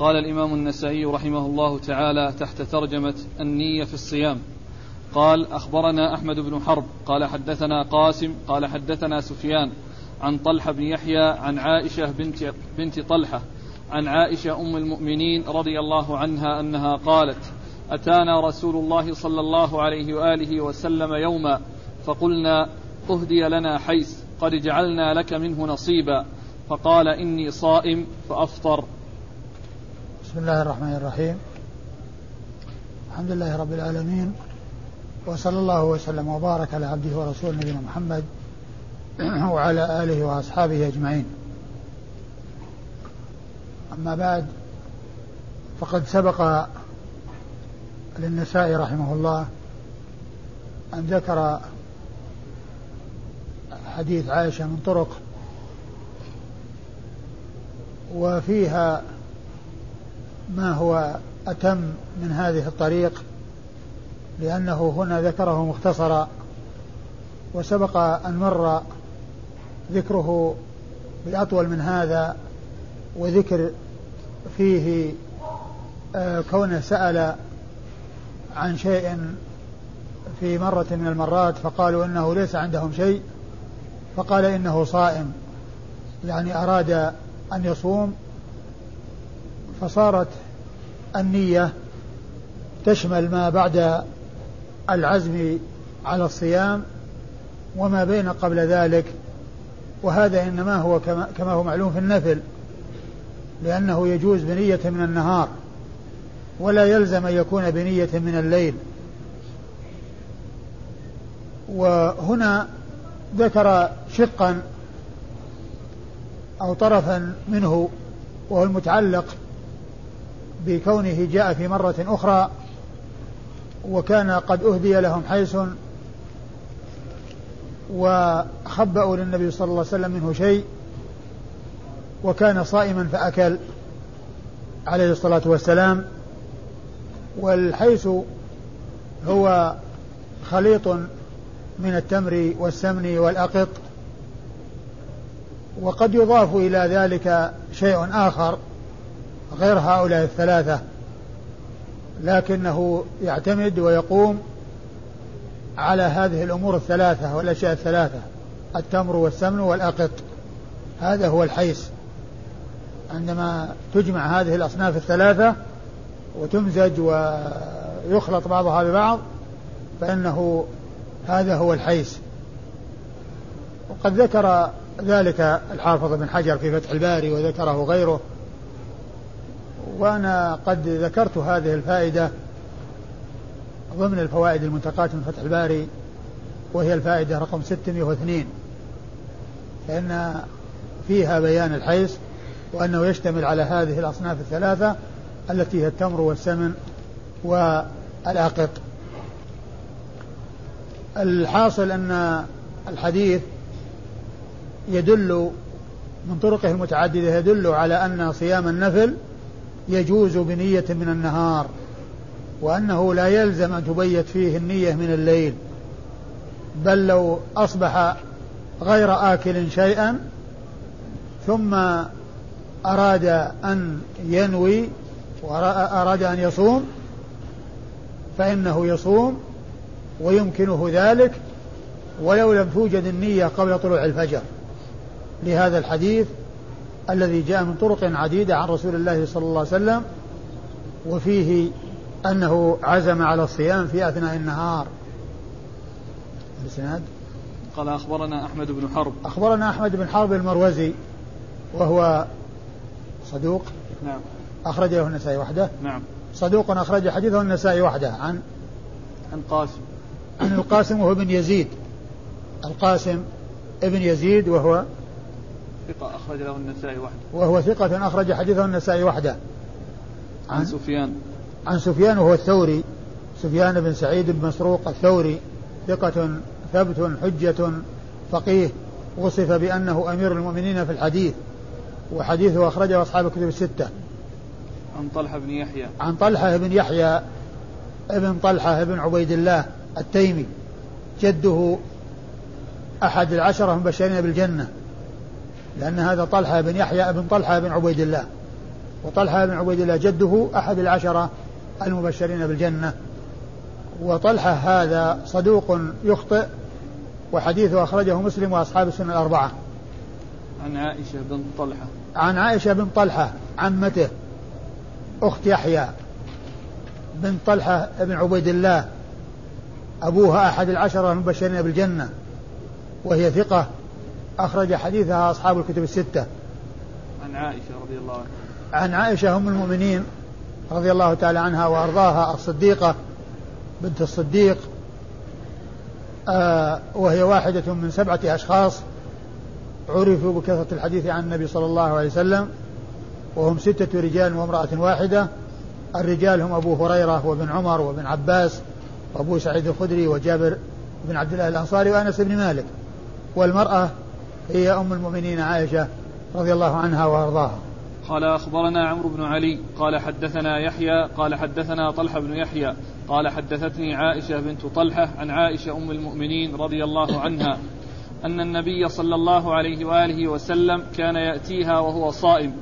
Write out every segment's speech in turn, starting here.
قال الإمام النسائي رحمه الله تعالى تحت ترجمة النية في الصيام. قال أخبرنا أحمد بن حرب قال حدثنا قاسم قال حدثنا سفيان عن طلحة بن يحيى عن عائشة بنت, بنت طلحة عن عائشة أم المؤمنين رضي الله عنها أنها قالت أتانا رسول الله صلى الله عليه وآله وسلم يوما فقلنا أهدي لنا حيث قد جعلنا لك منه نصيبا. فقال إني صائم فأفطر. بسم الله الرحمن الرحيم. الحمد لله رب العالمين وصلى الله وسلم وبارك على عبده ورسوله نبينا محمد وعلى آله وأصحابه أجمعين. أما بعد فقد سبق للنسائي رحمه الله أن ذكر حديث عائشة من طرق وفيها ما هو أتم من هذه الطريق لأنه هنا ذكره مختصرا وسبق أن مر ذكره بأطول من هذا وذكر فيه آه، كونه سأل عن شيء في مرة من المرات فقالوا إنه ليس عندهم شيء فقال إنه صائم يعني أراد أن يصوم فصارت النية تشمل ما بعد العزم على الصيام وما بين قبل ذلك وهذا إنما هو كما هو معلوم في النفل لأنه يجوز بنية من النهار ولا يلزم أن يكون بنية من الليل. وهنا ذكر شقا أو طرفا منه وهو المتعلق بكونه جاء في مرة أخرى وكان قد أهدي لهم حيث وخبأوا للنبي صلى الله عليه وسلم منه شيء وكان صائما فأكل عليه الصلاة والسلام والحيث هو خليط من التمر والسمن والأقط وقد يضاف إلى ذلك شيء آخر غير هؤلاء الثلاثة لكنه يعتمد ويقوم على هذه الأمور الثلاثة والأشياء الثلاثة التمر والسمن والأقط. هذا هو الحيس. عندما تجمع هذه الأصناف الثلاثة وتمزج ويخلط بعضها ببعض فإنه هذا هو الحيس. وقد ذكر ذلك الحافظ بن حجر في فتح الباري وذكره غيره وأنا قد ذكرت هذه الفائدة ضمن الفوائد المنتقاة من فتح الباري وهي الفائدة رقم 602 فإن فيها بيان الحيس وأنه يشتمل على هذه الأصناف الثلاثة التي هي التمر والسمن والآقط. الحاصل أن الحديث يدل من طرقه المتعددة يدل على أن صيام النفل يجوز بنية من النهار وأنه لا يلزم أن تبيت فيه النية من الليل بل لو أصبح غير آكل شيئا ثم أراد أن ينوي وأراد أن يصوم فإنه يصوم ويمكنه ذلك ولو لم توجد النية قبل طلوع الفجر. لهذا الحديث الذي جاء من طرق عديدة عن رسول الله صلى الله عليه وسلم وفيه أنه عزم على الصيام في أثناء النهار. الإسناد قال أخبرنا أحمد بن حرب. أخبرنا أحمد بن حرب المروزي وهو صدوق. نعم. أخرج له النسائي وحده. نعم. صدوق أخرج حديثه النسائي وحده عن عن قاسم. عن القاسم وهو ابن يزيد. القاسم ابن يزيد وهو ثقة أخرج له النسائي وحده. وهو ثقة أخرج حديثه النسائي وحده. عن, عن سفيان. عن سفيان وهو الثوري. سفيان بن سعيد بن مسروق الثوري. ثقة ثبت حجة فقيه. وصف بأنه أمير المؤمنين في الحديث. وحديثه أخرجه أصحاب الكتب الستة. عن طلحة بن يحيى. عن طلحة بن يحيى ابن طلحة بن عبيد الله التيمي. جده أحد العشرة المبشرين بالجنة. لأن هذا طلحة بن يحيى بن طلحة بن عبيد الله. وطلحة بن عبيد الله جده أحد العشرة المبشرين بالجنة. وطلحة هذا صدوق يخطئ وحديثه أخرجه مسلم وأصحاب السنة الأربعة. عن عائشة بن طلحة. عن عائشة بن طلحة عمته أخت يحيى بن طلحة بن عبيد الله أبوها أحد العشرة المبشرين بالجنة وهي ثقة. أخرج حديثها أصحاب الكتب الستة. عن عائشة رضي الله عنها. عن عائشة أم المؤمنين رضي الله تعالى عنها وأرضاها الصديقة بنت الصديق آه وهي واحدة من سبعة أشخاص عرفوا بكثرة الحديث عن النبي صلى الله عليه وسلم وهم ستة رجال وامرأة واحدة. الرجال هم أبو هريرة وابن عمر وابن عباس وأبو سعيد الخدري وجابر بن عبد الله الأنصاري وأنس بن مالك. والمرأة هي أم المؤمنين عائشة رضي الله عنها وأرضاها. قال أخبرنا عمرو بن علي قال حدثنا يحيى قال حدثنا طلحة بن يحيى قال حدثتني عائشة بنت طلحة عن عائشة أم المؤمنين رضي الله عنها أن النبي صلى الله عليه وآله وسلم كان يأتيها وهو صائم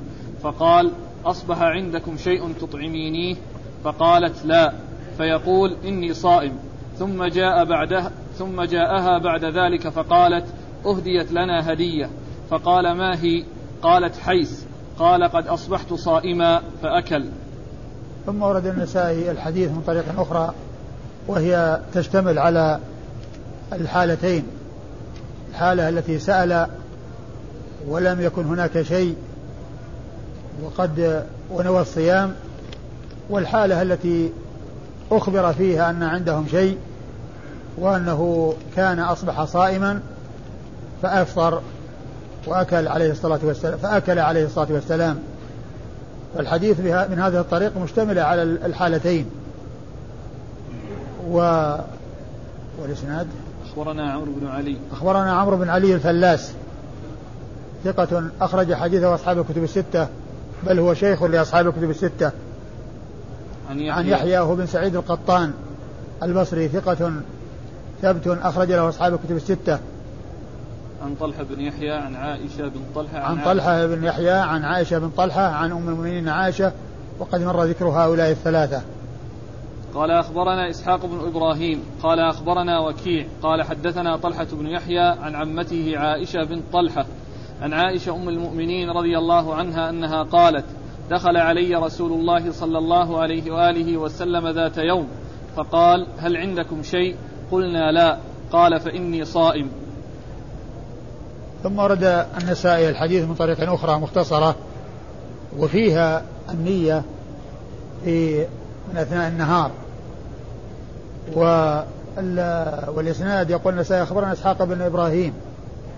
فقال أصبح عندكم شيء تطعمينيه فقالت لا فيقول إني صائم. ثم جاء بعدها ثم جاءها بعد ذلك فقالت أهديت لنا هدية. فقال ما هي؟ قالت حيس قال قد أصبحت صائما فأكل. ثم ورد النسائي الحديث من طريق أخرى وهي تشتمل على الحالتين. الحالة التي سأل ولم يكن هناك شيء وقد ونوى الصيام. والحالة التي أخبر فيها أن عندهم شيء وأنه كان أصبح صائما فأفطر وأكل عليه الصلاة والسلام فأكل عليه الصلاة والسلام. فالحديث من هذه الطريق مشتمل على الحالتين. و والإسناد؟ أخبرنا عمرو بن علي. أخبرنا عمرو بن علي الفلاس. ثقة أخرج حديثه أصحاب الكتب الستة بل هو شيخ لأصحاب الكتب الستة. عن يحيى, عن يحيى هو بن سعيد القطان البصري ثقة ثبت أخرج له أصحاب الكتب الستة. عن طلحة بن يحيى عن عائشة بن طلحة عن, عن طلحة بن يحيى عن عائشة بن طلحة عن أم المؤمنين عائشة وقد مر ذكر هؤلاء الثلاثة. قال أخبرنا إسحاق بن إبراهيم قال أخبرنا وكيع قال حدثنا طلحة بن يحيى عن عمته عائشة بن طلحة عن عائشة أم المؤمنين رضي الله عنها أنها قالت دخل علي رسول الله صلى الله عليه وآله وسلم ذات يوم فقال هل عندكم شيء؟ قلنا لا. قال فإني صائم. ثم ورد النسائي الحديث من طريق أخرى مختصرة وفيها النية في من أثناء النهار. والإسناد يقول النسائي أخبرنا إسحاق بن إبراهيم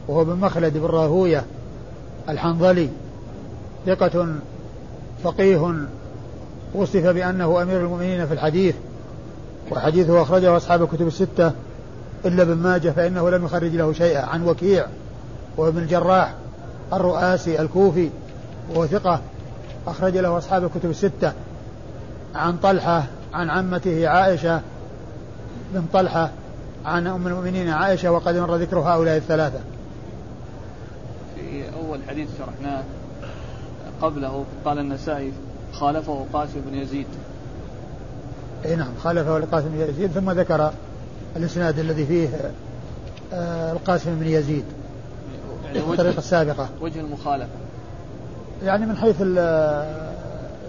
وهو بن مخلد بن راهوية الحنظلي ثقة فقيه وصف بأنه أمير المؤمنين في الحديث وحديثه أخرجه أصحاب الكتب الستة إلا ابن ماجه فإنه لم يخرج له شيئا. عن وكيع وابن الجراح الرؤاسي الكوفي وهو ثقة أخرج له أصحاب الكتب الستة. عن طلحة عن عمته عائشة بن طلحة عن أم المؤمنين عائشة وقد مر ذكر هؤلاء الثلاثة. في أول حديث شرحناه قبله قال النسائي خالفه قاسم بن يزيد. إي نعم خالفه القاسم بن يزيد ثم ذكر الإسناد الذي فيه آه، القاسم بن يزيد. يعني الطريقة السابقة. وجه المخالفة. يعني من حيث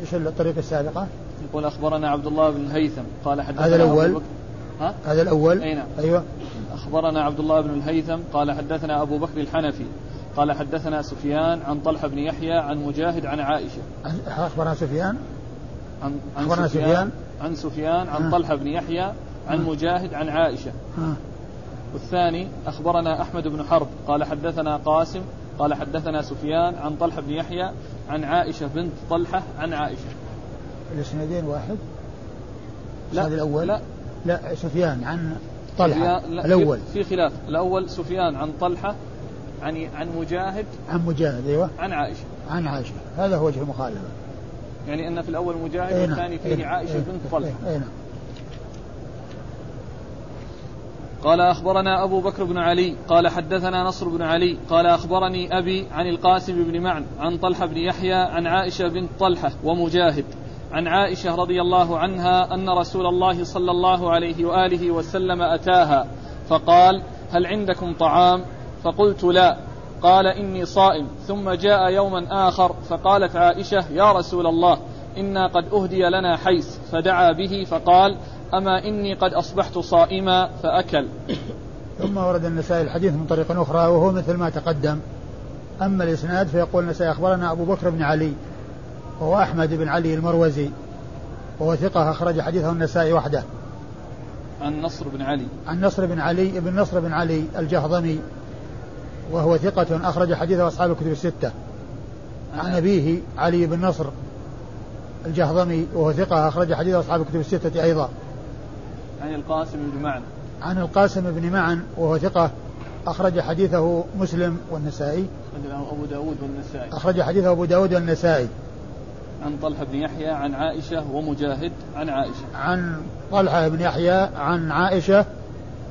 إيش الطريقة السابقة؟ يقول أخبرنا عبد الله بن الهيثم. قال حدثنا هذا الأول. ها؟ هذا الأول. أي نعم. أيوه. أخبرنا عبد الله بن الهيثم. قال حدثنا أبو بكر الحنفي. قال حدثنا سفيان عن طلحة بن يحيى عن مجاهد عن عائشة. أخبرنا سفيان. عن عن سفيان, سفيان. عن سفيان عن طلحة بن يحيى عن مجاهد عن عائشة. والثاني أخبرنا أحمد بن حرب قال حدثنا قاسم قال حدثنا سفيان عن طلحة بن يحيى عن عائشة بنت طلحة عن عائشة. الإسنادين واحد؟ لا الأول؟ لا. لا سفيان عن طلحة الأول. في خلاف الأول سفيان عن طلحة عن عن مجاهد عن مجاهد أيوه. عن عائشة. عن عائشة. هذا هو وجه المخالفة. يعني أن في الأول مجاهد نعم. والثاني فيه نعم. عائشة بنت طلحة. أي نعم. قال أخبرنا أبو بكر بن علي قال حدثنا نصر بن علي قال أخبرني أبي عن القاسم بن معن عن طلحة بن يحيى عن عائشة بنت طلحة ومجاهد عن عائشة رضي الله عنها أن رسول الله صلى الله عليه وآله وسلم أتاها فقال هل عندكم طعام؟ فقلت لا. قال إني صائم. ثم جاء يوما آخر فقالت عائشة يا رسول الله إنا قد أهدي لنا حيث فدعا به فقال أما إني قد أصبحت صائما فأكل. ثم ورد النسائي الحديث من طريق أخرى وهو مثل ما تقدم. أما الإسناد فيقول النسائي أخبرنا أبو بكر بن علي وهو أحمد بن علي المروزي وهو ثقة أخرج حديثه النسائي وحده. عن نصر بن علي. عن نصر بن علي بن نصر بن علي الجهضمي وهو ثقة أخرج حديثه أصحاب الكتب الستة. عن أبيه علي بن نصر الجهضمي وهو ثقة أخرج حديث أصحاب الكتب الستة أيضا. عن القاسم بن معن. عن القاسم بن معن وهو ثقة أخرج حديثه مسلم والنسائي. أبو داود والنسائي. أخرج حديثه أبو داود والنسائي. عن طلحة بن يحيى عن عائشة ومجاهد عن عائشة. عن طلحة بن يحيى عن عائشة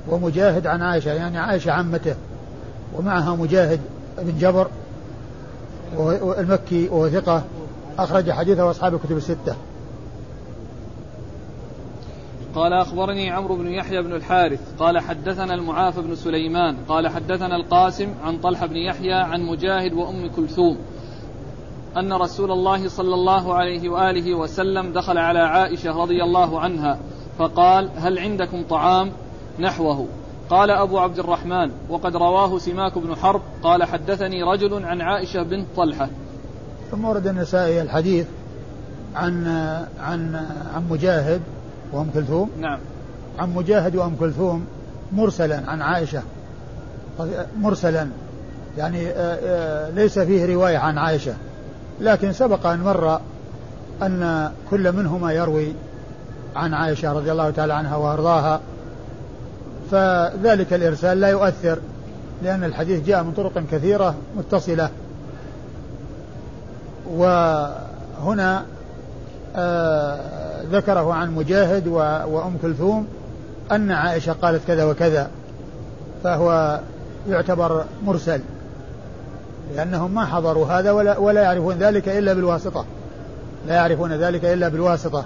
ومجاهد عن عائشة يعني عائشة عمته. ومعها مجاهد بن جبر المكي وهو ثقة. أخرج حديثه أصحاب الكتب الستة. قال أخبرني عمرو بن يحيى بن الحارث قال حدثنا المعافى بن سليمان قال حدثنا القاسم عن طلحة بن يحيى عن مجاهد وأم كلثوم أن رسول الله صلى الله عليه وآله وسلم دخل على عائشة رضي الله عنها فقال هل عندكم طعام؟ نحوه. قال أبو عبد الرحمن وقد رواه سماك بن حرب قال حدثني رجل عن عائشة بنت طلحة. ثم ورد النسائي الحديث عن عن عن مجاهد وأم كلثوم؟ نعم. عن مجاهد وأم كلثوم مرسلا عن عائشة. مرسلا. يعني آه، آه، ليس فيه رواية عن عائشة. لكن سبق أن مر أن كل منهما يروي عن عائشة رضي الله تعالى عنها وأرضاها. فذلك الإرسال لا يؤثر لأن الحديث جاء من طرق كثيرة متصلة. وهنا آه ذكره عن مجاهد وأم كلثوم أن عائشة قالت كذا وكذا فهو يعتبر مرسل لأنهم ما حضروا هذا ولا, ولا يعرفون ذلك إلا بالواسطة لا يعرفون ذلك إلا بالواسطة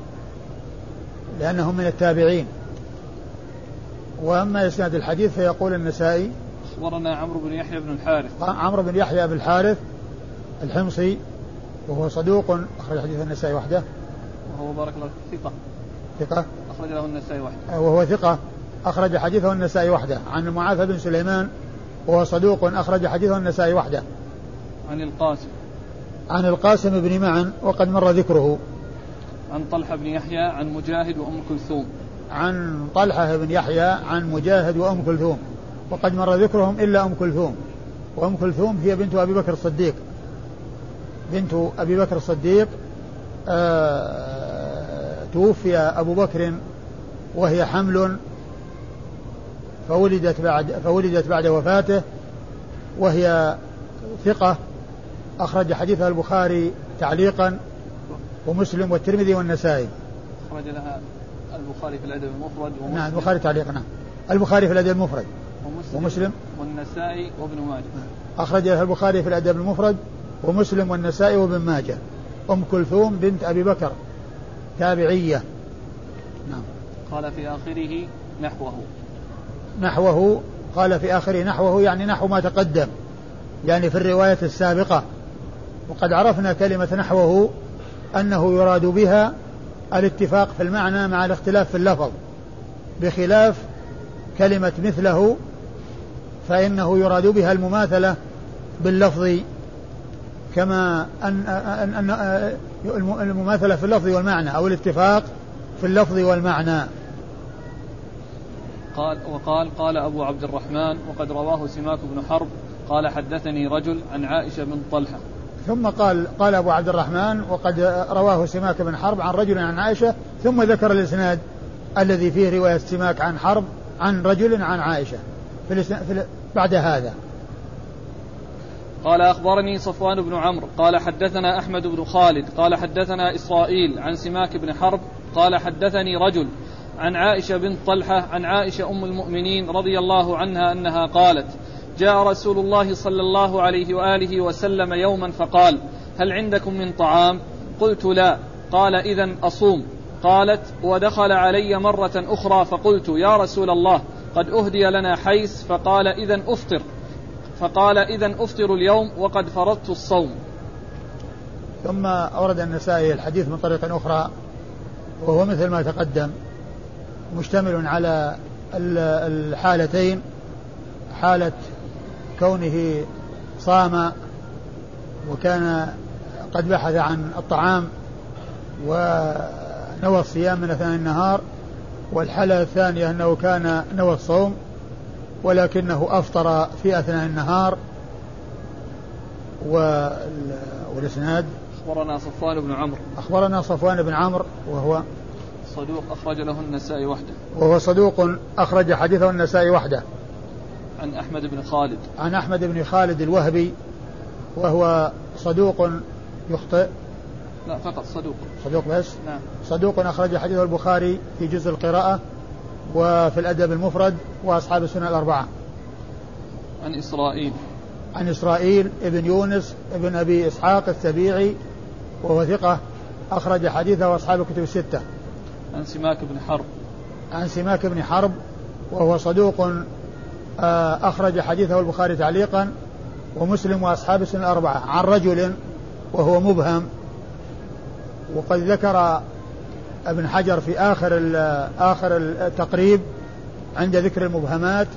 لأنهم من التابعين. وأما إسناد الحديث فيقول النسائي أخبرنا عمرو بن يحيى بن الحارث. عمرو بن يحيى بن الحارث الحمصي وهو صدوق أخرج حديث النسائي وحده. وهو بارك الله ثقة. ثقة؟ أخرج له النسائي وحده وهو ثقة. أخرج حديثه النسائي وحده عن معاذ بن سليمان وهو صدوق أخرج حديثه النسائي وحده عن القاسم. عن القاسم بن معن وقد مر ذكره. عن طلحة بن يحيى عن مجاهد وأم كلثوم. عن طلحة بن يحيى عن مجاهد وأم كلثوم. وقد مر ذكرهم إلا أم كلثوم. وأم كلثوم هي بنت أبي بكر الصديق. بنت أبي بكر الصديق آه توفي أبو بكر وهي حمل فولدت بعد فولدت بعد وفاته وهي ثقة. أخرج حديثها البخاري تعليقا ومسلم والترمذي والنسائي. أخرج لها البخاري في الأدب المفرد ومسلم. نعم البخاري تعليقا نعم. البخاري في الأدب المفرد ومسلم, ومسلم. والنسائي وابن ماجه. أخرج لها البخاري في الأدب المفرد ومسلم والنسائي وابن ماجه. أم كلثوم بنت أبي بكر. تابعية. نعم. قال في آخره نحوه. نحوه قال في آخره نحوه يعني نحو ما تقدم يعني في الرواية السابقة. وقد عرفنا كلمة نحوه أنه يراد بها الاتفاق في المعنى مع الاختلاف في اللفظ بخلاف كلمة مثله فإنه يراد بها المماثلة باللفظ كما أن, أن, أن المماثلة في اللفظ والمعنى أو الاتفاق في اللفظ والمعنى. قال وقال قال أبو عبد الرحمن وقد رواه سماك بن حرب قال حدثني رجل عن عائشة بن طلحة. ثم قال قال أبو عبد الرحمن وقد رواه سماك بن حرب عن رجل عن عائشة ثم ذكر الإسناد الذي فيه رواية سماك عن حرب عن رجل عن عائشة. في, في بعد هذا. قال أخبرني صفوان بن عمرو قال حدثنا أحمد بن خالد قال حدثنا إسرائيل عن سماك بن حرب قال حدثني رجل عن عائشة بنت طلحة عن عائشة أم المؤمنين رضي الله عنها أنها قالت جاء رسول الله صلى الله عليه وآله وسلم يوما فقال هل عندكم من طعام؟ قلت لا. قال إذا أصوم. قالت ودخل علي مرة أخرى فقلت يا رسول الله قد أهدي لنا حيس؟ فقال إذا أفطر. فقال إذا أفطر اليوم وقد فرضت الصوم. ثم أورد النسائي الحديث من طريق أخرى وهو مثل ما تقدم مشتمل على الحالتين حالة كونه صام وكان قد بحث عن الطعام ونوى الصيام من أثناء النهار والحالة الثانية أنه كان نوى الصوم ولكنه أفطر في أثناء النهار والإسناد أخبرنا صفوان بن عمرو. أخبرنا صفوان بن عمرو وهو صدوق أخرج له النسائي وحده. وهو صدوق أخرج حديثه النسائي وحده. عن أحمد بن خالد. عن أحمد بن خالد الوهبي وهو صدوق يخطئ. لا فقط صدوق. صدوق بس؟ نعم. صدوق أخرج حديثه البخاري في جزء القراءة. وفي الأدب المفرد وأصحاب السنة الأربعة. عن إسرائيل. عن إسرائيل ابن يونس ابن أبي إسحاق السبيعي وهو ثقة أخرج حديثه وأصحاب الكتب الستة. عن سماك بن حرب. عن سماك بن حرب وهو صدوق آه، أخرج حديثه البخاري تعليقا ومسلم وأصحاب السنة الأربعة. عن رجل وهو مبهم وقد ذكر ابن حجر في آخر آخر التقريب عند ذكر المبهمات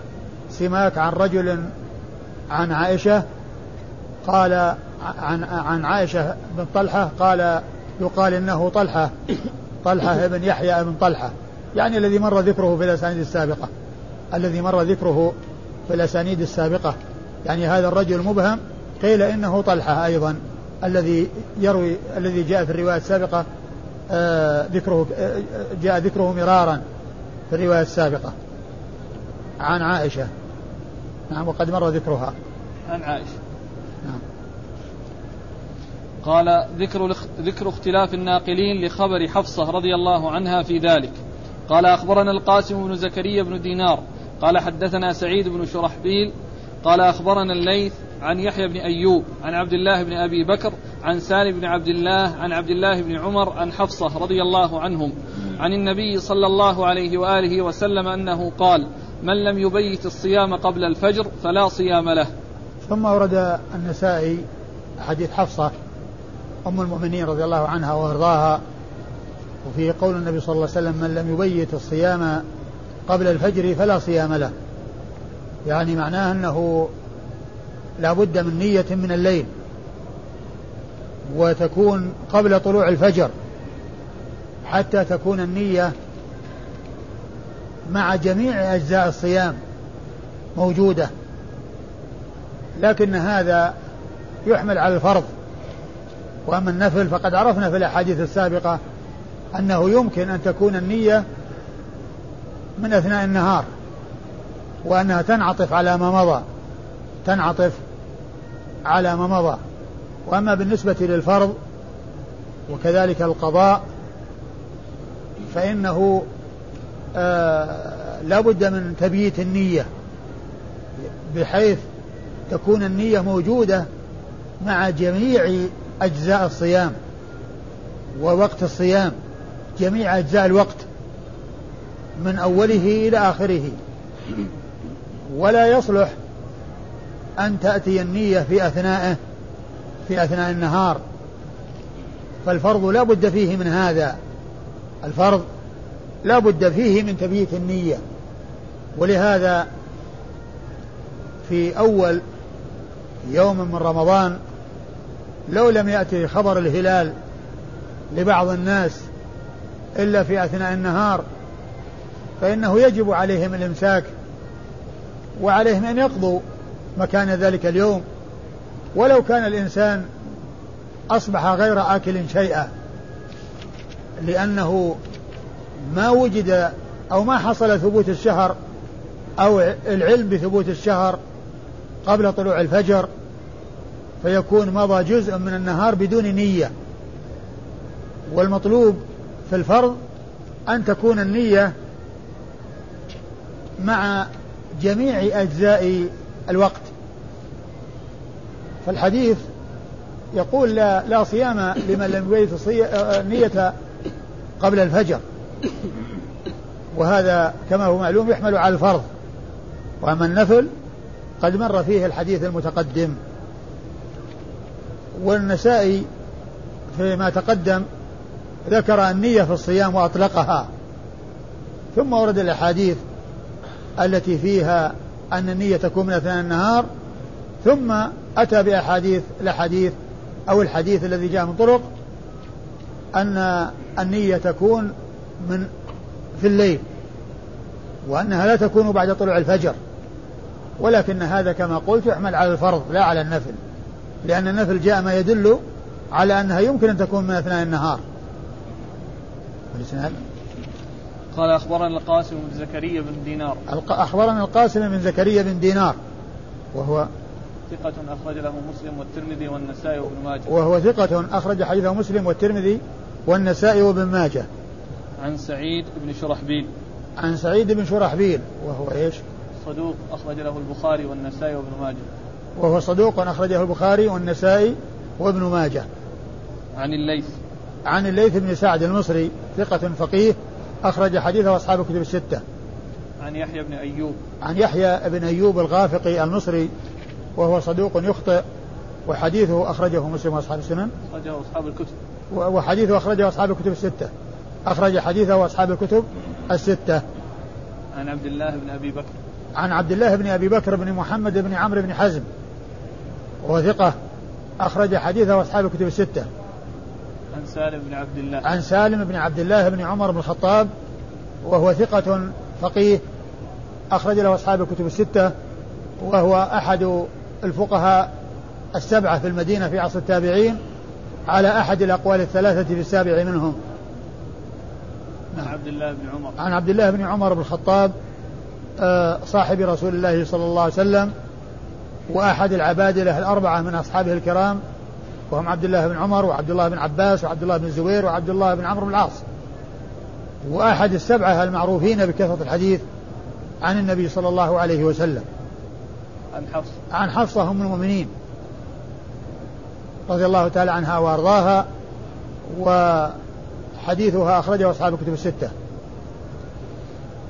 سماك عن رجل عن عائشة قال عن عن عائشة بن طلحة قال يقال إنه طلحة طلحة بن يحيى بن طلحة يعني الذي مر ذكره في الأسانيد السابقة الذي مر ذكره في الأسانيد السابقة يعني هذا الرجل مبهم قيل إنه طلحة أيضا الذي يروي الذي جاء في الرواية السابقة ذكره آه جاء ذكره مرارا في الرواية السابقة. عن عائشة. نعم وقد مر ذكرها. عن عائشة. نعم. قال ذكر ذكر اختلاف الناقلين لخبر حفصة رضي الله عنها في ذلك. قال أخبرنا القاسم بن زكريا بن دينار. قال حدثنا سعيد بن شرحبيل. قال أخبرنا الليث عن يحيى بن أيوب عن عبد الله بن أبي بكر عن سالم بن عبد الله عن عبد الله بن عمر عن حفصة رضي الله عنهم. عن النبي صلى الله عليه وآله وسلم أنه قال من لم يبيت الصيام قبل الفجر فلا صيام له. ثم ورد النسائي حديث حفصة أم المؤمنين رضي الله عنها وأرضاها وفي قول النبي صلى الله عليه وسلم من لم يبيت الصيام قبل الفجر فلا صيام له. يعني معناه أنه لا بد من نية من الليل وتكون قبل طلوع الفجر حتى تكون النية مع جميع أجزاء الصيام موجودة. لكن هذا يحمل على الفرض. وأما النفل فقد عرفنا في الأحاديث السابقة أنه يمكن أن تكون النية من أثناء النهار وأنها تنعطف على ما مضى تنعطف على ما مضى. وأما بالنسبة للفرض وكذلك القضاء فإنه آه لا بد من تبييت النية بحيث تكون النية موجودة مع جميع أجزاء الصيام ووقت الصيام جميع أجزاء الوقت من أوله إلى آخره. ولا يصلح أن تأتي النية في أثنائه في أثناء النهار. فالفرض لا بد فيه من هذا. الفرض لا بد فيه من تبييت النية. ولهذا في أول يوم من رمضان لو لم يأتي خبر الهلال لبعض الناس إلا في أثناء النهار فإنه يجب عليهم الإمساك وعليهم أن يقضوا مكان ذلك اليوم ولو كان الإنسان أصبح غير آكل شيئا لأنه ما وجد أو ما حصل ثبوت الشهر أو العلم بثبوت الشهر قبل طلوع الفجر فيكون مضى جزء من النهار بدون نية. والمطلوب في الفرض أن تكون النية مع جميع أجزاء الوقت. فالحديث يقول لا, لا صيام لمن لم يبيت النية قبل الفجر. وهذا كما هو معلوم يحمل على الفرض. وأما النفل قد مر فيه الحديث المتقدم. والنسائي فيما تقدم ذكر النية في الصيام وأطلقها. ثم ورد الأحاديث التي فيها أن النية تكون من أثناء النهار. ثم أتى بأحاديث الأحاديث أو الحديث الذي جاء من طرق أن النية تكون من في الليل وأنها لا تكون بعد طلوع الفجر. ولكن هذا كما قلت يحمل على الفرض لا على النفل. لأن النفل جاء ما يدل على أنها يمكن أن تكون من أثناء النهار. قال أخبرنا القاسم بن زكريا بن دينار. أخبرنا القاسم بن زكريا بن دينار وهو ثقة أخرج له مسلم والترمذي والنسائي وابن ماجه. وهو ثقة أخرج حديثه مسلم والترمذي والنسائي وابن ماجه. عن سعيد بن شرحبيل. عن سعيد بن شرحبيل. وهو إيش؟ صدوق أخرج له البخاري والنسائي وابن ماجه. وهو صدوق أخرجه البخاري والنسائي وابن ماجه. عن الليث. عن الليث بن سعد المصري ثقة فقيه أخرج حديثه أصحاب الكتب الستة. عن يحيى بن أيوب. عن يحيى بن أيوب الغافقي المصري وهو صدوق يخطئ وحديثه أخرجه مسلم وأصحاب السنن. أخرجه أصحاب الكتب. وحديثه أخرجه أصحاب الكتب الستة. أخرج حديثه أصحاب الكتب الستة. عن عبد الله بن أبي بكر. عن عبد الله بن أبي بكر بن محمد بن عمرو بن حزم. وهو ثقة. أخرج حديثه أصحاب الكتب الستة. عن سالم بن عبد الله. عن سالم بن عبد الله بن عمر بن الخطاب. وهو ثقة فقيه. أخرج له أصحاب الكتب الستة. وهو أحد الفقهاء السبعة في المدينة في عصر التابعين على أحد الأقوال الثلاثة في السابع منهم. عن عبد الله بن عمر. عن عبد الله بن عمر بن الخطاب آه، صاحب رسول الله صلى الله عليه وسلم وأحد العبادلة الأربعة من أصحابه الكرام وهم عبد الله بن عمر وعبد الله بن عباس وعبد الله بن الزبير وعبد الله بن عمرو بن العاص. وأحد السبعة المعروفين بكثرة الحديث عن النبي صلى الله عليه وسلم. عن حفصة. عن حفصة أم المؤمنين رضي الله تعالى عنها وأرضاها وحديثها أخرجه أصحاب الكتب الستة.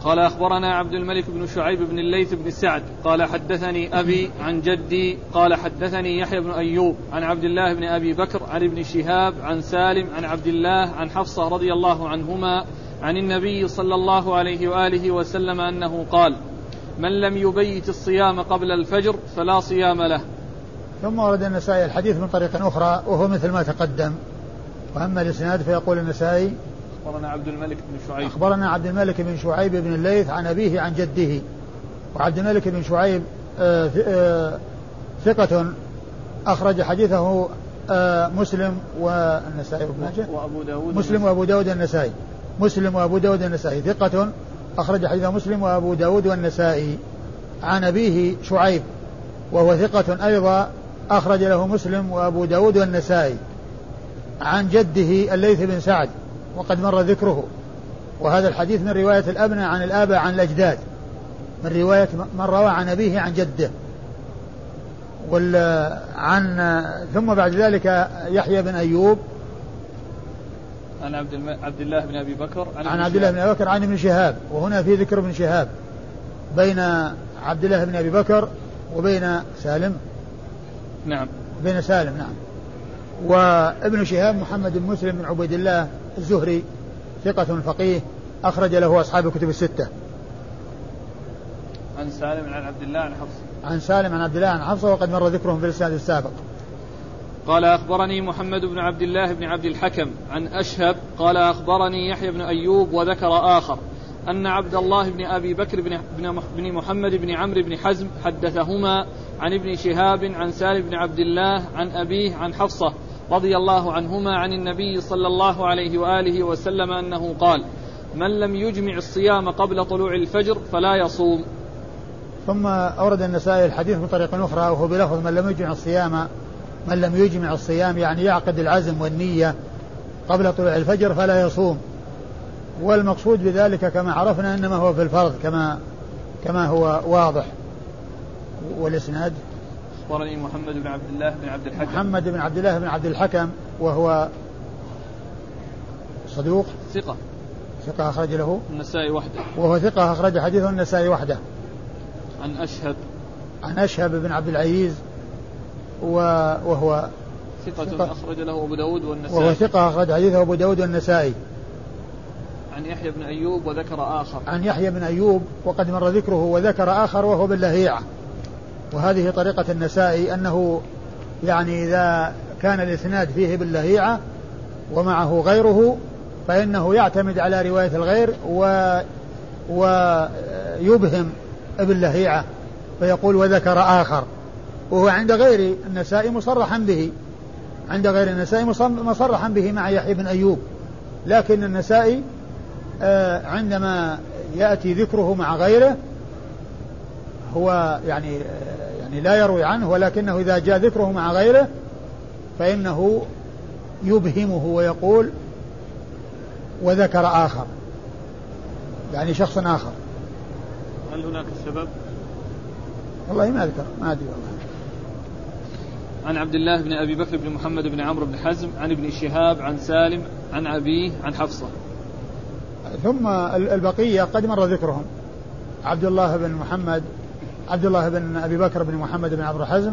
قال أخبرنا عبد الملك بن شعيب بن الليث بن سعد قال حدثني أبي عن جدي قال حدثني يحيى بن أيوب عن عبد الله بن أبي بكر عن ابن شهاب عن سالم عن عبد الله عن حفصة رضي الله عنهما عن النبي صلى الله عليه وآله وسلم أنه قال من لم يبيت الصيام قبل الفجر فلا صيام له. ثم ورد النسائي الحديث من طريق أخرى وهو مثل ما تقدم. وأما الإسناد فيقول النسائي أخبرنا عبد الملك بن شعيب. أخبرنا عبد الملك بن شعيب بن الليث عن أبيه عن جده. وعبد الملك بن شعيب آه، آه، ثقة أخرج حديثه آه، مسلم والنسائي وابن ماجه. وأبو داود مسلم وأبو داود النسائي مسلم وأبو داود النسائي ثقة أخرج حديثه مسلم وأبو داود والنسائي. عن أبيه شعيب وهو ثقة أيضا أخرج له مسلم وأبو داود والنسائي. عن جده الليث بن سعد وقد مر ذكره. وهذا الحديث من رواية الأبناء عن الآباء عن الأجداد. من رواية من روى عن أبيه عن جده. عن ثم بعد ذلك يحيى بن أيوب عن عبد, الم... عبد الله بن أبي بكر عن, عن عبد الله بن أبي بكر عن ابن شهاب وهنا في ذكر ابن شهاب بين عبد الله بن أبي بكر وبين سالم نعم بين سالم نعم وابن شهاب محمد بن مسلم بن عبيد الله الزهري ثقة فقيه أخرج له أصحاب الكتب الستة. عن سالم عن عبد الله عن حفصة. عن سالم عن عبد الله عن حفصة وقد مر ذكرهم في الإسناد السابق. قال أخبرني محمد بن عبد الله بن عبد الحكم عن أشهب قال أخبرني يحيى بن أيوب وذكر آخر أن عبد الله بن أبي بكر بن, محمد بن عمرو بن حزم حدثهما عن ابن شهاب عن سالم بن عبد الله عن أبيه عن حفصة رضي الله عنهما عن النبي صلى الله عليه وآله وسلم أنه قال: من لم يجمع الصيام قبل طلوع الفجر فلا يصوم. ثم أورد النسائي الحديث بطريقه أخرى وهو بلفظ من لم يجمع الصيام من لم يجمع الصيام يعني يعقد العزم والنية قبل طلوع الفجر فلا يصوم. والمقصود بذلك كما عرفنا إنما هو في الفرض كما كما هو واضح. والإسناد؟ أخبرني محمد بن عبد الله بن عبد الحكم. محمد بن عبد الله بن عبد الحكم وهو صدوق. ثقة. ثقة أخرج له. النسائي وحده. وهو ثقة أخرج حديثه النسائي وحده. عن أشهب. عن أشهب بن عبد العزيز وهو ثقة, ثقة. أخرج له أبو داود والنسائي. وهو ثقة أخرج حديثه أبو داود والنسائي. عن يحيى بن أيوب وذكر آخر. عن يحيى بن أيوب وقد مر ذكره وذكر آخر وهو باللهيعة. وهذه طريقة النسائي أنه يعني إذا كان الإسناد فيه باللهيعة ومعه غيره فإنه يعتمد على رواية الغير و ويبهم باللهيعة. فيقول وذكر آخر. وهو عند غير النسائي مصرحا به. عند غير النسائي مصرحا به مع يحيى بن أيوب. لكن النسائي آه، عندما يأتي ذكره مع غيره هو يعني آه، يعني لا يروي عنه ولكنه إذا جاء ذكره مع غيره فإنه يبهمه ويقول وذكر آخر. يعني شخص آخر. هل هناك سبب؟ والله ما أذكر ما أدري والله. عن عبد الله بن أبي بكر بن محمد بن عمرو بن حزم عن ابن شهاب عن سالم عن أبيه عن حفصة. ثم البقية قد مر ذكرهم. عبد الله بن محمد عبد الله بن أبي بكر بن محمد بن عمرو حزم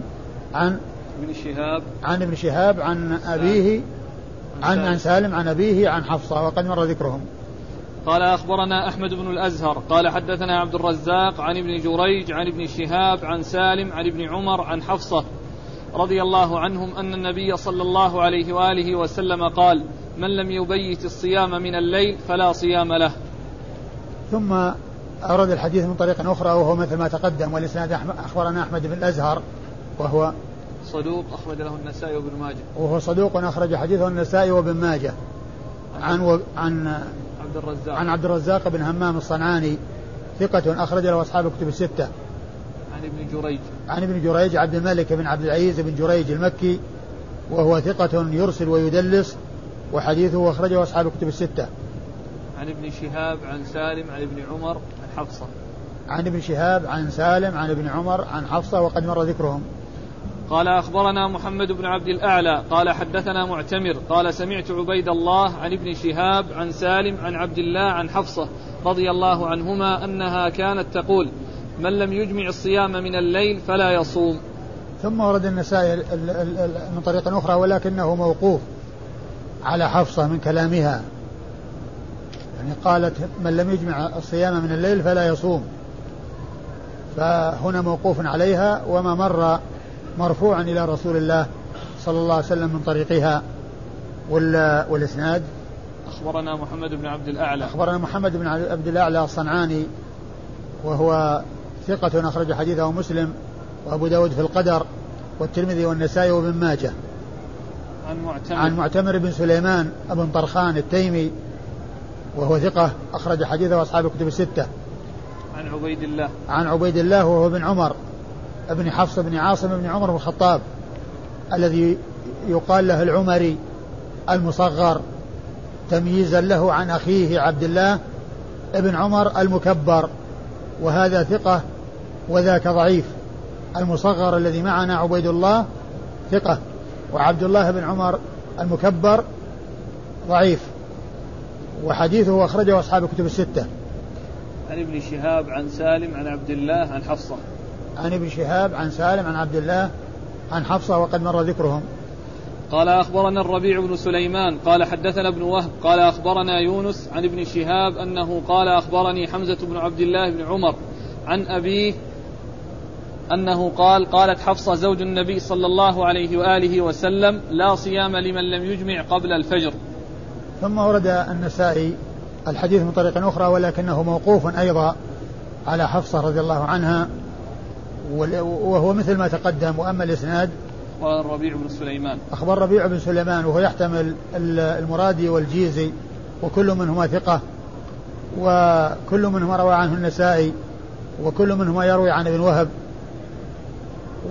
عن ابن شهاب. عن ابن شهاب عن أبيه عن عن سالم عن أبيه عن حفصة وقد مر ذكرهم. قال أخبرنا أحمد بن الأزهر. قال حدثنا عبد الرزاق عن ابن جريج عن ابن شهاب عن سالم عن ابن عمر عن حفصة. رضي الله عنهم أن النبي صلى الله عليه وآله وسلم قال من لم يبيت الصيام من الليل فلا صيام له. ثم أورد الحديث من طريق أخرى وهو مثل ما تقدم والإسناد أخبرنا أحمد بن الأزهر وهو صدوق أخرج له النسائي وابن ماجه. وهو صدوق أخرج حديثه النسائي وابن ماجه. عن و... عن عبد الرزاق. عن عبد الرزاق بن همام الصنعاني ثقة أخرج له أصحاب الكتب الستة. ابن جريج عن ابن جريج عبد الملك بن عبد العزيز بن جريج المكي وهو ثقة يرسل ويدلس وحديثه أخرجه أصحاب الكتب الستة. عن ابن شهاب عن سالم عن ابن عمر عن حفصة. عن ابن شهاب عن سالم عن ابن عمر عن حفصة وقد مر ذكرهم. قال أخبرنا محمد بن عبد الأعلى قال حدثنا معتمر قال سمعت عبيد الله عن ابن شهاب عن سالم عن عبد الله عن حفصة رضي الله عنهما أنها كانت تقول من لم يجمع الصيام من الليل فلا يصوم. ثم ورد النسائي من طريق أخرى ولكنه موقوف على حفصة من كلامها. يعني قالت من لم يجمع الصيام من الليل فلا يصوم. فهنا موقوف عليها وما مر مرفوعا إلى رسول الله صلى الله عليه وسلم من طريقها. والإسناد؟ أخبرنا محمد بن عبد الأعلى. أخبرنا محمد بن عبد الأعلى الصنعاني وهو ثقة أخرج حديثه مسلم وأبو داود في القدر والترمذي والنسائي وابن ماجه. عن معتمر. عن معتمر بن سليمان بن طرخان التيمي وهو ثقة أخرج حديثه أصحاب الكتب الستة. عن عبيد الله. عن عبيد الله وهو بن عمر ابن حفص بن عاصم بن عمر بن الخطاب الذي يقال له العمري المصغر تمييزا له عن أخيه عبد الله ابن عمر المكبر وهذا ثقة وذاك ضعيف. المصغر الذي معنا عبيد الله ثقة وعبد الله بن عمر المكبر ضعيف. وحديثه أخرجه أصحاب الكتب الستة. عن ابن شهاب عن سالم عن عبد الله عن حفصة. عن ابن شهاب عن سالم عن عبد الله عن حفصة وقد مر ذكرهم. قال أخبرنا الربيع بن سليمان قال حدثنا ابن وهب قال أخبرنا يونس عن ابن شهاب أنه قال أخبرني حمزة بن عبد الله بن عمر عن أبيه أنه قال قالت حفصة زوج النبي صلى الله عليه وآله وسلم لا صيام لمن لم يجمع قبل الفجر. ثم ورد النسائي الحديث من طريق أخرى ولكنه موقوف أيضا على حفصة رضي الله عنها وهو مثل ما تقدم وأما الإسناد قال الربيع بن سليمان. أخبر ربيع بن سليمان وهو يحتمل المرادي والجيزي وكل منهما ثقة وكل منهما روى عنه النسائي وكل منهما يروي عن ابن وهب.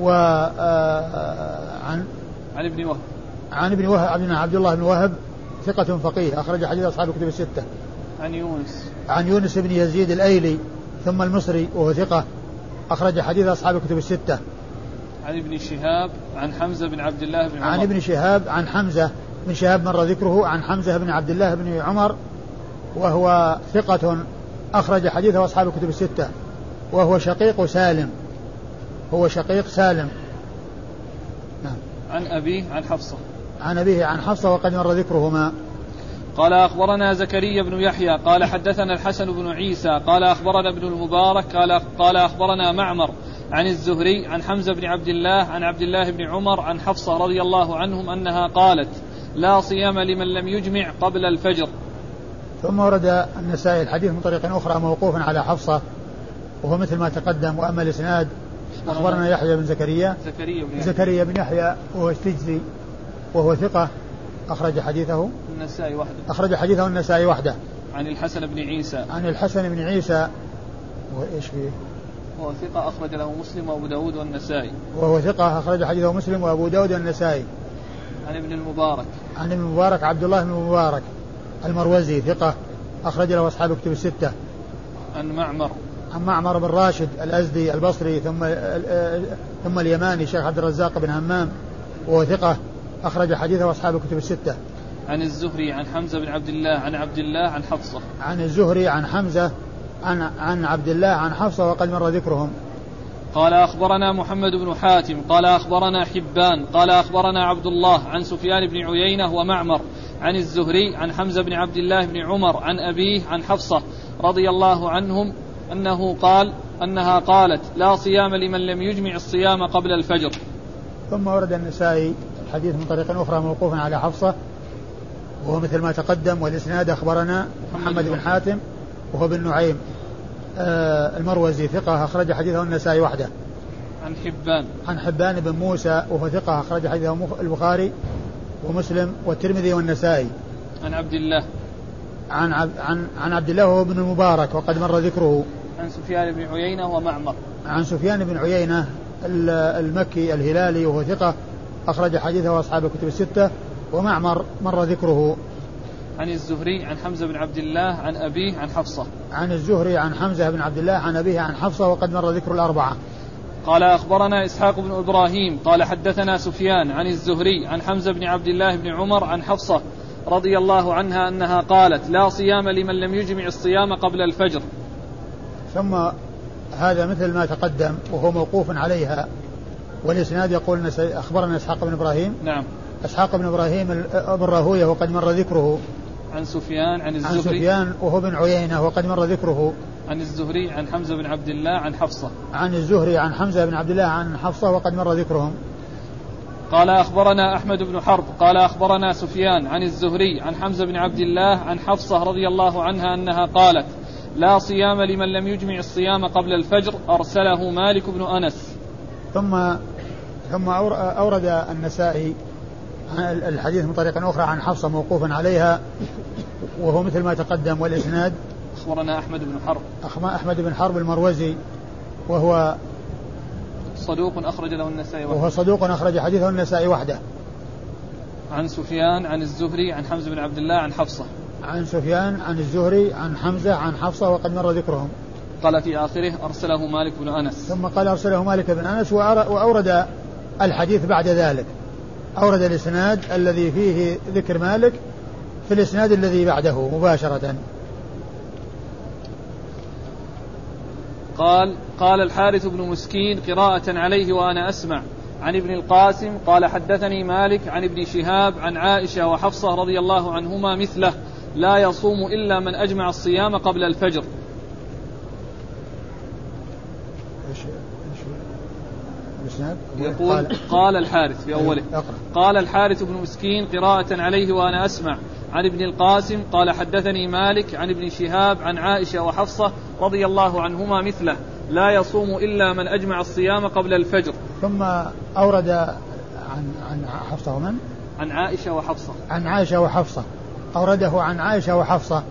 و آه، عن عن ابن وهب. عن ابن وهب عبد الله بن وهب ثقة فقيه أخرج حديث أصحاب الكتب الستة. عن يونس. عن يونس بن يزيد الأيلي ثم المصري وهو ثقة أخرج حديث أصحاب الكتب الستة. عن ابن شهاب عن حمزة بن عبد الله بن عمر. عن ابن شهاب عن حمزة. بن شهاب مر ذكره عن حمزة بن عبد الله بن عمر وهو ثقة أخرج حديثه أصحاب الكتب الستة. وهو شقيق سالم. هو شقيق سالم. نعم. عن أبيه عن حفصة. عن أبيه عن حفصة وقد مر ذكرهما. قال أخبرنا زكريا بن يحيى قال حدثنا الحسن بن عيسى قال أخبرنا ابن المبارك قال قال أخبرنا معمر عن الزهري عن حمزة بن عبد الله عن عبد الله بن عمر عن حفصة رضي الله عنهم أنها قالت لا صيام لمن لم يجمع قبل الفجر. ثم ورد النسائي الحديث من طريق أخرى موقوفا على حفصة وهو مثل ما تقدم وأما الإسناد أخبرنا يحيى بن زكريا. زكريا بن زكريا بن يحيى وهو السجزي وهو ثقة. أخرج حديثه. النسائي وحده. أخرج حديثه النسائي وحده. عن الحسن بن عيسى. عن الحسن بن عيسى. وإيش فيه؟ وهو ثقة أخرج له مسلم وأبو داود والنسائي. وهو ثقة أخرج حديثه مسلم وأبو داود والنسائي. عن ابن المبارك. عن ابن المبارك عبد الله بن المبارك المروزي ثقة. أخرج له أصحاب الكتب الستة. عن معمر. عن معمر بن راشد الأزدي البصري ثم ثم اليماني شيخ عبد الرزاق بن همام وهو ثقة أخرج حديثه أصحاب الكتب الستة. عن الزهري عن حمزة بن عبد الله عن عبد الله عن حفصة. عن الزهري عن حمزة عن عن عبد الله عن حفصة وقد مر ذكرهم. قال أخبرنا محمد بن حاتم قال أخبرنا حبان قال أخبرنا عبد الله عن سفيان بن عيينة ومعمر عن الزهري عن حمزة بن عبد الله بن عمر عن أبيه عن حفصة رضي الله عنهم أنه قال أنها قالت لا صيام لمن لم يجمع الصيام قبل الفجر. ثم ورد النسائي الحديث من طريق أخرى موقوفا على حفصة وهو مثل ما تقدم والإسناد أخبرنا محمد بن حاتم وهو بن نعيم. آه المروزي ثقة أخرج حديثه النسائي وحده. عن حبان. عن حبان بن موسى وهو ثقة أخرج حديثه البخاري ومسلم والترمذي والنسائي. عن عبد الله. عن عن عن عبد الله وهو ابن المبارك وقد مر ذكره. عن سفيان بن عيينة ومعمر. عن سفيان بن عيينة المكي الهلالي وهو ثقة أخرج حديثه أصحاب الكتب الستة ومعمر مر ذكره. عن الزهري عن حمزة بن عبد الله عن أبيه عن حفصة. عن الزهري عن حمزة بن عبد الله عن أبيه عن حفصة وقد مر ذكر الأربعة. قال أخبرنا إسحاق بن إبراهيم قال حدثنا سفيان عن الزهري عن حمزة بن عبد الله بن عمر عن حفصة رضي الله عنها أنها قالت لا صيام لمن لم يجمع الصيام قبل الفجر. ثم هذا مثل ما تقدم وهو موقوف عليها. والإسناد يقول أخبرنا إسحاق بن إبراهيم. نعم. إسحاق بن إبراهيم بن راهوية وقد مر ذكره. عن سفيان عن الزهري. عن سفيان وهو بن عيينة وقد مر ذكره. عن الزهري عن حمزة بن عبد الله عن حفصة. عن الزهري عن حمزة بن عبد الله عن حفصة وقد مر ذكرهم. قال أخبرنا أحمد بن حرب قال أخبرنا سفيان عن الزهري عن حمزة بن عبد الله عن حفصة رضي الله عنها أنها قالت لا صيام لمن لم يجمع الصيام قبل الفجر أرسله مالك بن أنس. ثم ثم أورد النسائي الحديث من طريق أخرى عن حفصة موقوفا عليها وهو مثل ما تقدم والإسناد. أخبرنا أحمد بن حرب. أحمد بن حرب المروزي وهو صدوق أخرج له النسائي وحده. وهو صدوق أخرج حديثه النسائي وحده. عن سفيان عن الزهري عن حمزة بن عبد الله عن حفصة. عن سفيان عن الزهري عن حمزة عن حفصة وقد مر ذكرهم. قال في آخره أرسله مالك بن أنس. ثم قال أرسله مالك بن أنس وأورد الحديث بعد ذلك. أورد الإسناد الذي فيه ذكر مالك في الإسناد الذي بعده مباشرة. قال قال الحارث بن مسكين قراءة عليه وأنا أسمع. عن ابن القاسم قال حدثني مالك عن ابن شهاب عن عائشة وحفصة رضي الله عنهما مثله لا يصوم إلا من أجمع الصيام قبل الفجر. يقول قال. الحارث في أوله. قال الحارث بن مسكين قراءة عليه وأنا أسمع. عن ابن القاسم قال حدثني مالك عن ابن شهاب عن عائشة وحفصة رضي الله عنهما مثله. لا يصوم إلا من أجمع الصيام قبل الفجر. ثم أورد عن عن حفصة ومن؟ عن عائشة وحفصة. عن عائشة وحفصة. أورده عن عائشة وحفصة.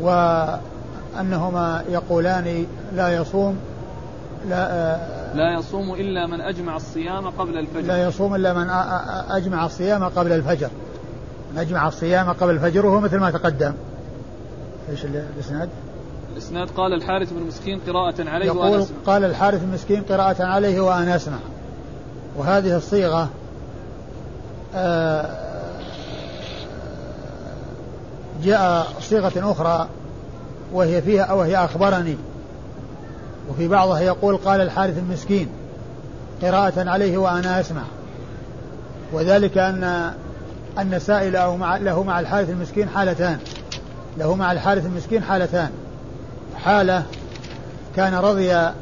وأنهما يقولان لا يصوم لا آه لا يصوم إلا من أجمع الصيام قبل الفجر. لا يصوم إلا من أجمع الصيام قبل الفجر. أجمع الصيام قبل الفجر وهو مثل ما تقدم. إيش الإسناد؟ الإسناد قال الحارث بن مسكين قراءة عليه يقول وأنا أسمع. قال الحارث بن مسكين قراءة عليه وأنا أسمع. وهذه الصيغة آه، جاء صيغة أخرى وهي فيها وهي أخبرني. وفي بعضها يقول قال الحارث المسكين قراءة عليه وأنا أسمع. وذلك أن أن أو مع له مع الحارث المسكين حالتان. له مع الحارث المسكين حالتان. حالة كان رضي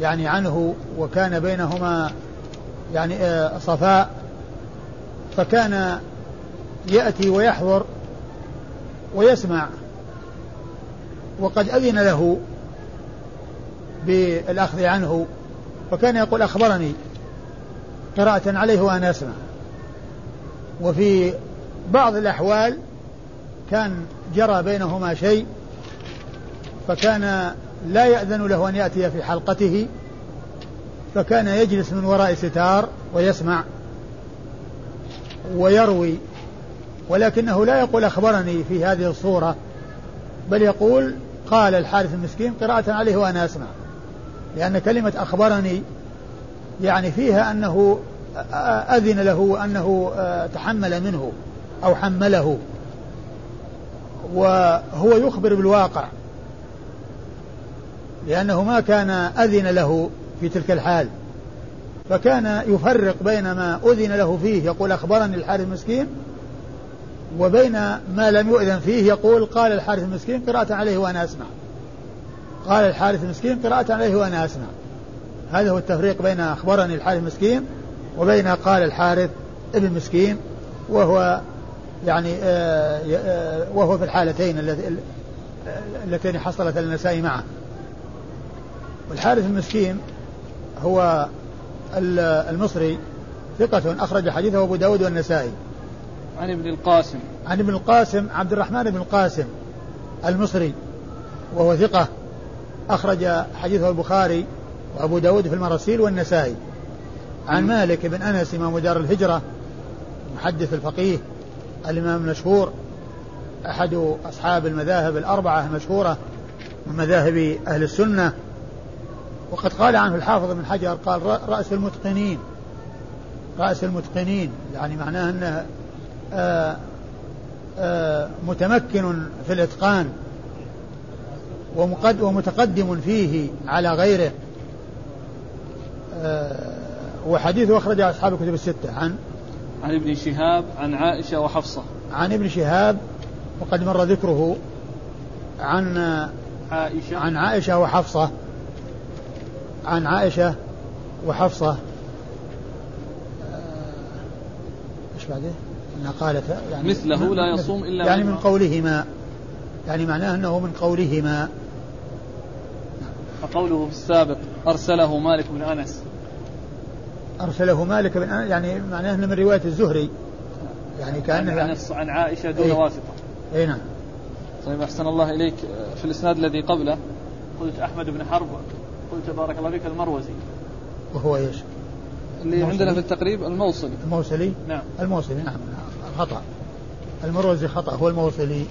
يعني عنه وكان بينهما يعني آه، صفاء. فكان يأتي ويحضر ويسمع. وقد أذن له بالأخذ عنه. فكان يقول أخبرني. قراءة عليه وأنا أسمع. وفي بعض الأحوال كان جرى بينهما شيء فكان لا يأذن له أن يأتي في حلقته فكان يجلس من وراء ستار ويسمع ويروي ولكنه لا يقول أخبرني في هذه الصورة بل يقول قال الحارث المسكين قراءة عليه وأنا أسمع لأن كلمة أخبرني يعني فيها أنه أذن له أنه تحمل منه أو حمله. وهو يخبر بالواقع لأنه ما كان أذن له في تلك الحال. فكان يفرق بين ما أذن له فيه يقول أخبرني الحارث المسكين وبين ما لم يؤذن فيه يقول قال الحارث المسكين قراءة عليه وأنا أسمع. قال الحارث المسكين قراءة عليه وأنا أسمع. هذا هو التفريق بين أخبرني الحارث المسكين وبين قال الحارث ابن مسكين وهو يعني آه، آه، وهو في الحالتين اللتين حصلت النساء معه. والحارث المسكين هو المصري ثقة أخرج حديثه أبو داود والنسائي. عن ابن القاسم. عن ابن القاسم عبد الرحمن بن القاسم المصري وهو ثقة أخرج حديثه البخاري وأبو داود في المراسيل والنسائي. عن مالك بن أنس إمام دار الهجرة محدث الفقيه الإمام المشهور أحد أصحاب المذاهب الأربعة المشهورة من مذاهب أهل السنة. وقد قال عنه الحافظ بن حجر قال رأس المتقنين رأس المتقنين. يعني معناه أنه آآ آآ متمكن في الإتقان ومتقدم فيه على غيره. وحديثه أخرجه أصحاب الكتب الستة. عن عن ابن شهاب عن عائشة وحفصة. عن ابن شهاب وقد مر ذكره عن عائشة. عن عائشة وحفصة. عن عائشة وحفصة. إيش بعده؟ انها قالت يعني مثله لا يصوم إلا يعني من قولهما. يعني معناه أنه من قولهما. فقوله في السابق أرسله مالك بن أنس. أرسله مالك بن يعني معناه من رواية الزهري. يعني كأنه يعني عن عائشة دون إيه. واسطة. اي نعم. طيب أحسن الله إليك. في الإسناد الذي قبله قلت أحمد بن حرب قلت بارك الله فيك المروزي. وهو إيش؟ اللي الموصلي. عندنا في التقريب الموصلي. الموصلي؟ نعم. الموصلي نعم. خطأ. المروزي خطأ هو الموصلي.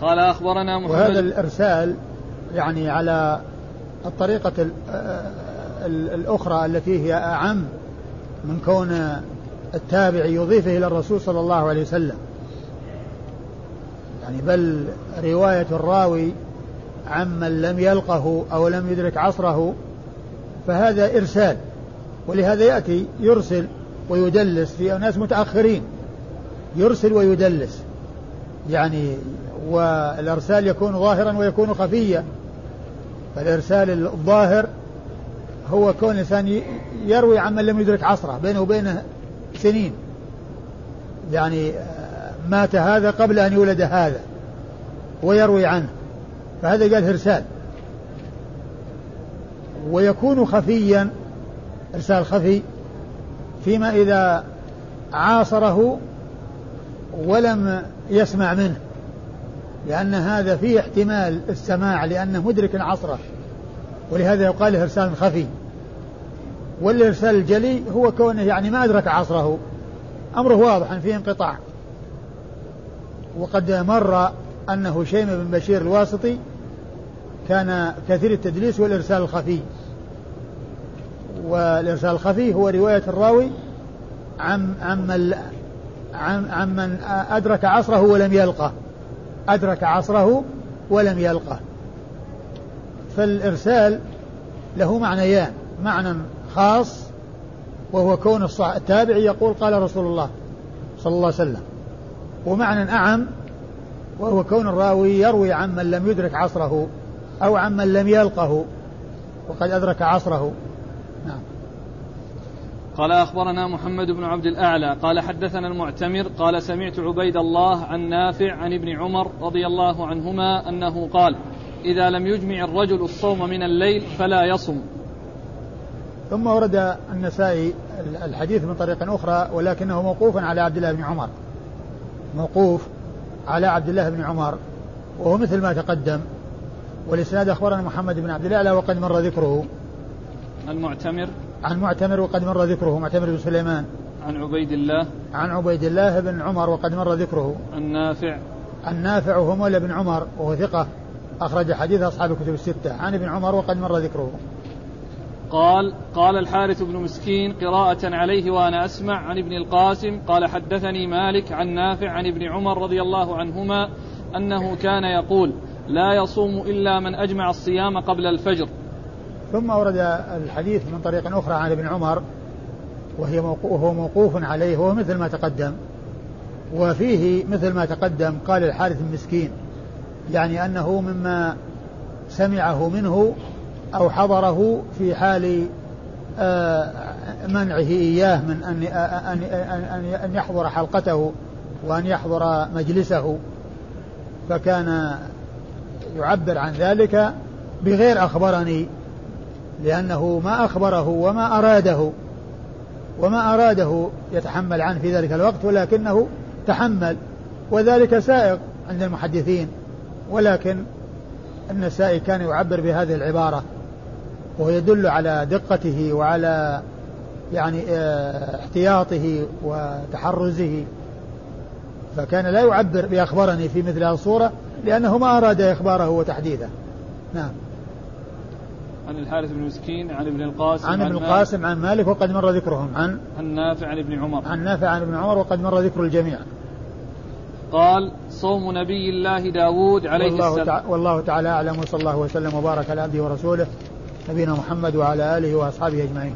قال أخبرنا محمد وهذا الإرسال يعني على الطريقة الأخرى التي هي أعم من كون التابع يضيفه إلى الرسول صلى الله عليه وسلم. يعني بل رواية الراوي عمن لم يلقه أو لم يدرك عصره فهذا إرسال ولهذا يأتي يرسل ويدلس في أناس متأخرين. يرسل ويدلس. يعني والإرسال يكون ظاهرا ويكون خفيا فالإرسال الظاهر هو كون الإنسان يروي عمن لم يدرك عصره بينه وبينه سنين. يعني مات هذا قبل أن يولد هذا ويروي عنه. فهذا قال إرسال. ويكون خفيا إرسال خفي فيما إذا عاصره ولم يسمع منه لأن هذا فيه احتمال السماع لأنه مدرك عصره ولهذا يقال إرسال خفي. والإرسال الجلي هو كونه يعني ما أدرك عصره. أمره واضح فيه انقطاع. وقد مر أن هشيم بن بشير الواسطي كان كثير التدليس والإرسال الخفي. والإرسال الخفي هو رواية الراوي عن عمن عن عمن أدرك عصره ولم يلقه. أدرك عصره ولم يلقه. فالإرسال له معنيان. معنى خاص وهو كون التابع يقول قال رسول الله صلى الله عليه وسلم. ومعنى أعم وهو كون الراوي يروي عمن لم يدرك عصره أو عمن لم يلقه وقد أدرك عصره. نعم. قال أخبرنا محمد بن عبد الأعلى قال حدثنا المعتمر قال سمعت عبيد الله عن نافع عن ابن عمر رضي الله عنهما أنه قال إذا لم يجمع الرجل الصوم من الليل فلا يصم. ثم ورد النسائي الحديث من طريق أخرى ولكنه موقوف على عبد الله بن عمر. موقوف على عبد الله بن عمر وهو مثل ما تقدم. والإسناد أخبرنا محمد بن عبد الأعلى وقد مر ذكره. المعتمر عن معتمر وقد مر ذكره. معتمر بن سليمان. عن عبيد الله. عن عبيد الله بن عمر وقد مر ذكره. عن نافع. عن نافع وهو مولى بن عمر وهو ثقة. أخرج حديث أصحاب الكتب الستة. عن ابن عمر وقد مر ذكره. قال قال الحارث بن مسكين قراءة عليه وأنا أسمع عن ابن القاسم. قال حدثني مالك عن نافع عن ابن عمر رضي الله عنهما أنه كان يقول لا يصوم إلا من أجمع الصيام قبل الفجر. ثم ورد الحديث من طريق أخرى عن ابن عمر وهي وهو موقوف عليه وهو مثل ما تقدم. وفيه مثل ما تقدم قال الحارث المسكين. يعني أنه مما سمعه منه أو حضره في حال آه، منعه إياه من أن أن يحضر حلقته وأن يحضر مجلسه فكان يعبر عن ذلك بغير أخبرني لأنه ما أخبره وما أراده وما أراده يتحمل عنه في ذلك الوقت ولكنه تحمل وذلك سائق عند المحدثين. ولكن النسائي كان يعبر بهذه العبارة وهو يدل على دقته وعلى يعني آه، احتياطه وتحرزه. فكان لا يعبر بأخبرني في مثل هذه الصورة لأنه ما أراد إخباره وتحديثه نعم. عن الحارث بن مسكين عن ابن القاسم عن ابن القاسم عن مالك وقد مر ذكرهم. عن عن نافع عن ابن عمر. عن نافع عن ابن عمر وقد مر ذكر الجميع. قال صوم نبي الله داود عليه والله السلام. تع... والله تعالى أعلم وصلى الله وسلم وبارك على عبده ورسوله نبينا محمد وعلى آله وأصحابه أجمعين.